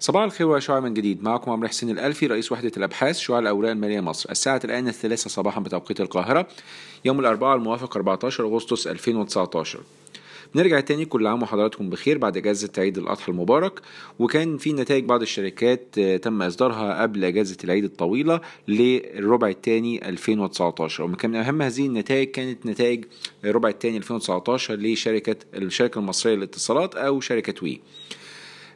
صباح الخير وشعاع من جديد. معكم عمرو حسين الألفي رئيس وحدة الأبحاث شعاع الأوراق المالية مصر. الساعة الآن الثالثة صباحا بتوقيت القاهرة يوم الأربعاء الموافق 14 أغسطس 2019 نرجع تاني كل عام وحضراتكم بخير بعد إجازة عيد الأضحى المبارك. وكان في نتائج بعض الشركات تم إصدارها قبل إجازة العيد الطويلة للربع الثاني 2019 ومن أهم هذه النتائج كانت نتائج الربع الثاني 2019 لشركة الشركة المصرية للاتصالات أو شركة وي.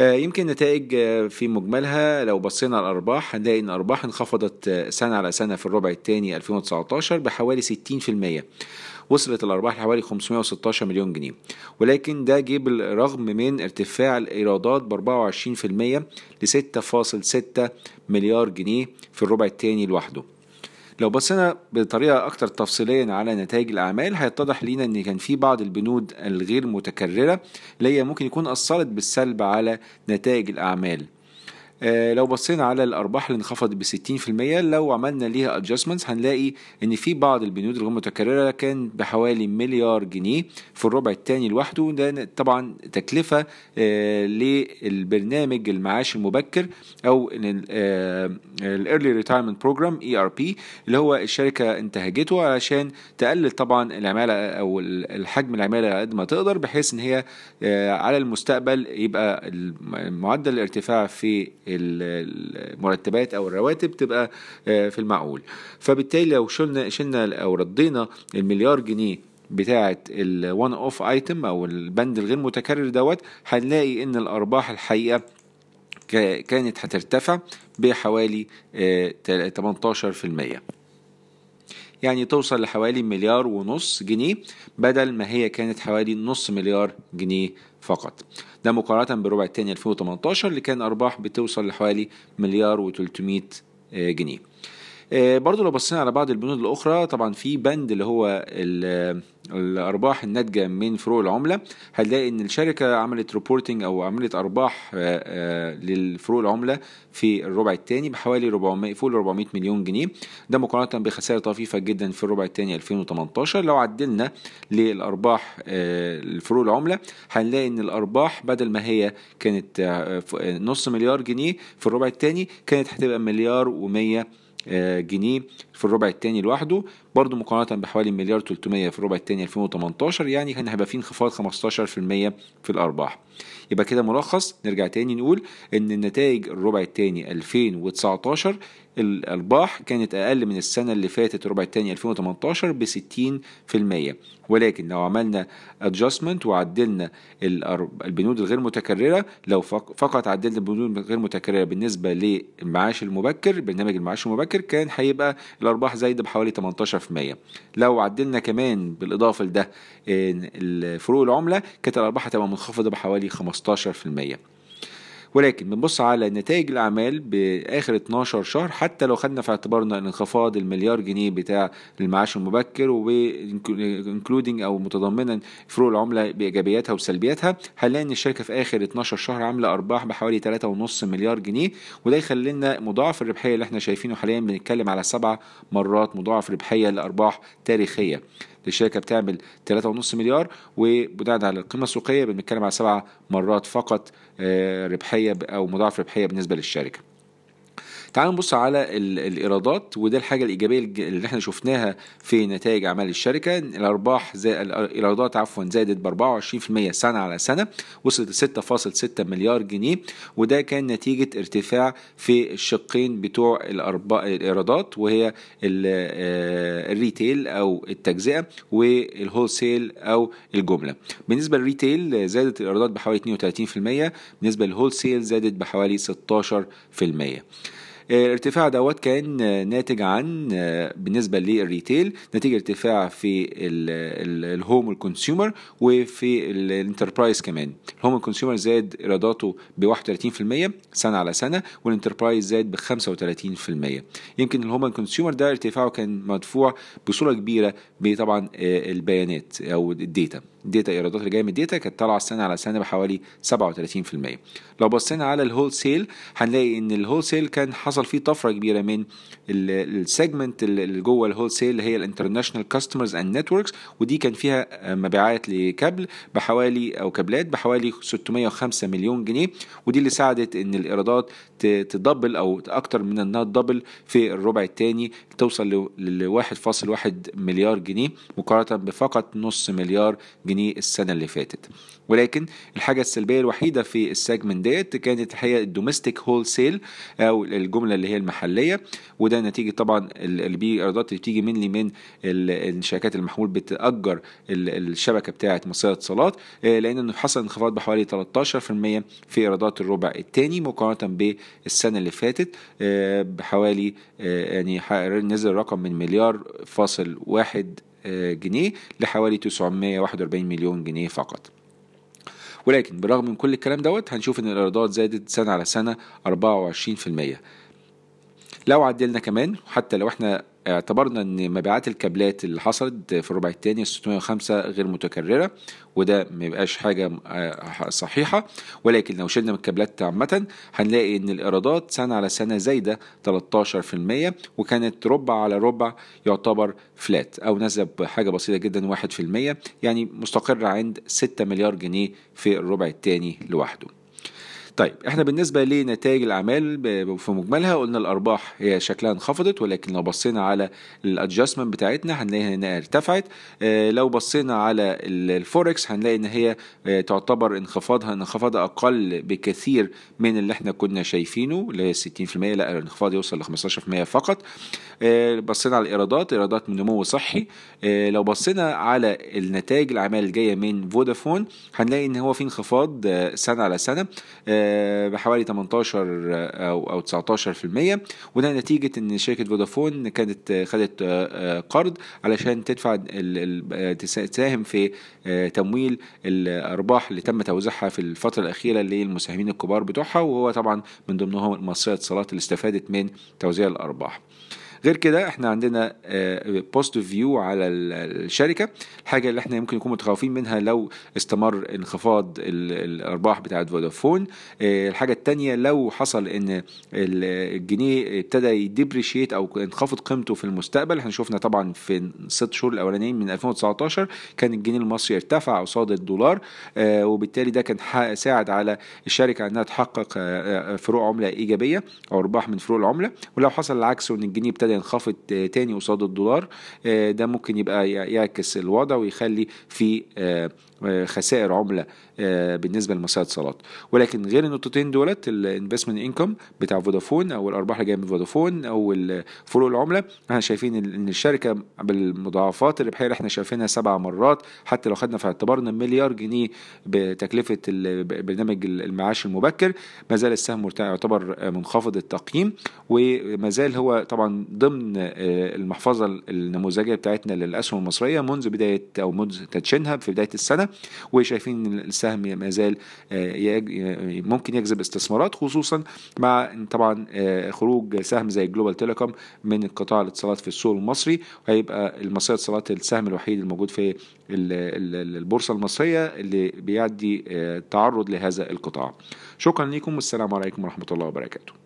يمكن نتائج في مجملها لو بصينا على الأرباح هنلاقي إن الارباح انخفضت سنة على سنة في الربع الثاني 2019 بحوالي 60% وصلت الأرباح لحوالي 516 مليون جنيه. ولكن ده جه بالرغم من ارتفاع الإيرادات ب 24% ل 6.6 مليار جنيه في الربع الثاني لوحده. لو بصينا بطريقة أكتر تفصيليا على نتائج الأعمال هيتضح لينا إن كان في بعض البنود الغير متكررة اللي هي ممكن يكون أثرت بالسلب على نتائج الأعمال. لو بصينا على الأرباح اللي انخفضت ب 60% لو عملنا ليها adjustments هنلاقي إن في بعض البنود الغير متكررة كان بحوالي مليار جنيه في الربع الثاني لوحده. ده طبعا تكلفة آه للبرنامج المعاش المبكر أو ال early retirement program ERP اللي هو الشركة انتهجته علشان تقلل طبعا العمالة أو الحجم العمالة على قد ما تقدر بحيث إن هي آه على المستقبل يبقى معدل الارتفاع في المرتبات أو الرواتب تبقى في المعقول. فبالتالي لو شلنا شلنا أو ردينا المليار جنيه بتاعة الوان اوف ايتم أو البند الغير متكرر دوت هنلاقي إن الأرباح الحقيقة كانت هترتفع بحوالي 18% يعني توصل لحوالي مليار ونص جنيه بدل ما هي كانت حوالي نص مليار جنيه فقط. ده مقارنة بالربع الثاني 2018 اللي كان أرباح بتوصل لحوالي مليار و300 جنيه. برضو لو بصينا على بعض البنود الأخرى طبعا في بند اللي هو الأرباح الناتجة من فروق العملة. هنلاقي إن الشركة عملت ريبورتنج أو عملت أرباح للفروق العملة في الربع الثاني بحوالي 400 فوق 400 مليون جنيه. ده مقارنة بخسائر طفيفة جدا في الربع الثاني 2018 لو عدلنا للأرباح الفروق العملة هنلاقي إن الأرباح بدل ما هي كانت نص مليار جنيه في الربع الثاني كانت هتبقى مليار و100 جنيه في الربع الثاني لوحده برضه مقارنة بحوالي مليار 300 في الربع الثاني 2018 يعني كان هيبقى فيه انخفاض 15% في الأرباح. يبقى كده ملخص. نرجع تاني نقول إن النتائج الربع الثاني 2019 الأرباح كانت أقل من السنة اللي فاتت الربع الثاني 2018 ب 60% ولكن لو عملنا adjustment وعدلنا البنود الغير متكررة لو فقط عدلنا البنود الغير متكررة بالنسبة للمعاش المبكر برنامج المعاش المبكر كان هيبقى الأرباح زايدة بحوالي 18% لو عدلنا كمان بالإضافة لده الفروق العملة كانت الأرباح هتبقى منخفضة بحوالي 15% ولكن بنبص على نتائج الأعمال بآخر 12 شهر حتى لو خدنا في اعتبارنا انخفاض المليار جنيه بتاع المعاش المبكر وانكلودنج أو متضمنا فروق العملة بإيجابياتها وسلبياتها هنلاقي إن الشركة في آخر 12 شهر عاملة أرباح بحوالي 3.5 مليار جنيه وده يخلي لنا مضاعف الربحية اللي إحنا شايفينه حاليا بنتكلم على سبع مرات مضاعف ربحية لأرباح تاريخية. الشركة بتعمل 3.5 مليار وبناء على القيمة السوقية بنتكلم على سبع مرات فقط ربحية أو مضاعف ربحية بالنسبة للشركة. تعالوا نبص على الإيرادات وده الحاجة الإيجابية اللي إحنا شفناها في نتائج أعمال الشركة. الأرباح زي الإيرادات عفوا زادت ب 24% سنة على سنة وصلت 6.6 مليار جنيه وده كان نتيجة ارتفاع في الشقين بتوع الإيرادات وهي ال retail أو التجزئة وال wholesale أو الجملة. بالنسبة لل retail زادت الإيرادات بحوالي 32% بالنسبة لل wholesale زادت بحوالي 16% الارتفاع دوت كان ناتج عن بالنسبة لل retail نتيجة ارتفاع في ال home وال consumer وفي ال enterprise كمان. ال home وال consumer زاد إيراداته ب 31% سنة على سنة وال enterprise زاد ب 35% يمكن ال home وال consumer ده ارتفاعه كان مدفوع بصورة كبيرة بطبعا البيانات أو ال data. ال data إيرادات اللي جاية من ال data كانت طالعة سنة على سنة بحوالي 37% لو بصينا على ال wholesale هنلاقي إن ال wholesale كان حصل حصل فيه طفرة كبيرة من ال segment اللي جوه ال wholesale اللي هي ال international customers and networks ودي كان فيها مبيعات لكابل بحوالي أو كابلات بحوالي 605 مليون جنيه ودي اللي ساعدت إن الإيرادات تدبل أو أكتر من إنها تدبل في الربع الثاني توصل ل 1.1 مليار جنيه مقارنة بفقط نص مليار جنيه السنة اللي فاتت. ولكن الحاجة السلبية الوحيدة في ال segment ديت كانت الحقيقة ال domestic wholesale أو الجمله اللي هي المحلية وده نتيجة طبعا اللي بيجي أيرادات اللي بتيجي مني من الشركات المحمول بتأجر الشبكة بتاعة مصرية اتصالات لأن انه حصل انخفاض بحوالي 13% في إيرادات الربع الثاني مقارنة بالسنة اللي فاتت بحوالي يعني نزل الرقم من مليار فاصل واحد جنيه لحوالي 941 مليون جنيه فقط. ولكن بالرغم من كل الكلام دوت هنشوف إن الإيرادات زادت سنة على سنة 24% لو عدلنا كمان حتى لو إحنا اعتبرنا إن مبيعات الكابلات اللي حصلت في الربع الثاني 605 غير متكررة وده ما يبقاش حاجة صحيحة. ولكن لو شلنا من الكابلات عامة هنلاقي إن الإيرادات سنة على سنة زايدة 13% وكانت ربع على ربع يعتبر فلات أو نزل بحاجه بسيطة جدا 1% يعني مستقر عند 6 مليار جنيه في الربع الثاني لوحده. طيب إحنا بالنسبة لنتائج الأعمال في مجملها قلنا الأرباح هي شكلها انخفضت ولكن لو بصينا على ال adjustment بتاعتنا هنلاقي إنها ارتفعت. آه لو بصينا على الفوركس هنلاقي إن هي آه تعتبر انخفاضها انخفاض أقل بكثير من اللي إحنا كنا شايفينه اللي هي 60% لا الانخفاض يوصل ل 15% فقط. آه بصينا على الإيرادات إيرادات من نمو صحي. لو بصينا على النتائج الأعمال الجاية من فودافون هنلاقي إن هو في انخفاض سنة على سنة. بحوالي 18 أو أو 19% وده نتيجة إن شركة فودافون كانت خدت قرض علشان تدفع تساهم في تمويل الأرباح اللي تم توزيعها في الفترة الأخيرة للمساهمين الكبار بتوعها. وهو طبعا من ضمنهم مصرية اتصالات اللي استفادت من توزيع الأرباح. غير كده إحنا عندنا positive view على الشركة الحاجة اللي إحنا يمكن نكون متخوفين منها لو استمر انخفاض الأرباح بتاعة فودافون. الحاجة الثانية لو حصل إن الجنيه ابتدى يديبريشيت أو انخفض قيمته في المستقبل إحنا شفنا طبعا في الست شهور الأولانيين من 2019 كان الجنيه المصري ارتفع قصاد الدولار وبالتالي ده كان ساعد على الشركة إنها تحقق فروق عملة إيجابية أو أرباح من فروق العملة. ولو حصل العكس وإن الجنيه ابتدى ينخفض تاني قصاد الدولار ده ممكن يبقى يعكس الوضع ويخلي في خسائر عملة بالنسبة لمصرية اتصالات ولكن غير النقطتين دولت الانفستمنت انكم بتاع فودافون أو الأرباح اللي جاية من فودافون أو فروق العملة إحنا شايفين إن الشركة بالمضاعفات الربحية اللي إحنا شايفينها سبع مرات حتى لو خدنا في اعتبارنا مليار جنيه بتكلفة برنامج المعاش المبكر ما زال السهم يعتبر منخفض التقييم وما زال هو طبعا ضمن المحفظة النموذجية بتاعتنا للأسهم المصرية منذ بداية أو منذ تدشينها في بداية السنة وشايفين إن السهم ما زال ممكن يجذب استثمارات خصوصا مع طبعا خروج سهم زي جلوبال تيليكوم من قطاع الاتصالات في السوق المصري وهيبقى المصرية اتصالات السهم الوحيد الموجود في البورصة المصرية اللي بيعدي تعرض لهذا القطاع. شكرا لكم والسلام عليكم ورحمة الله وبركاته.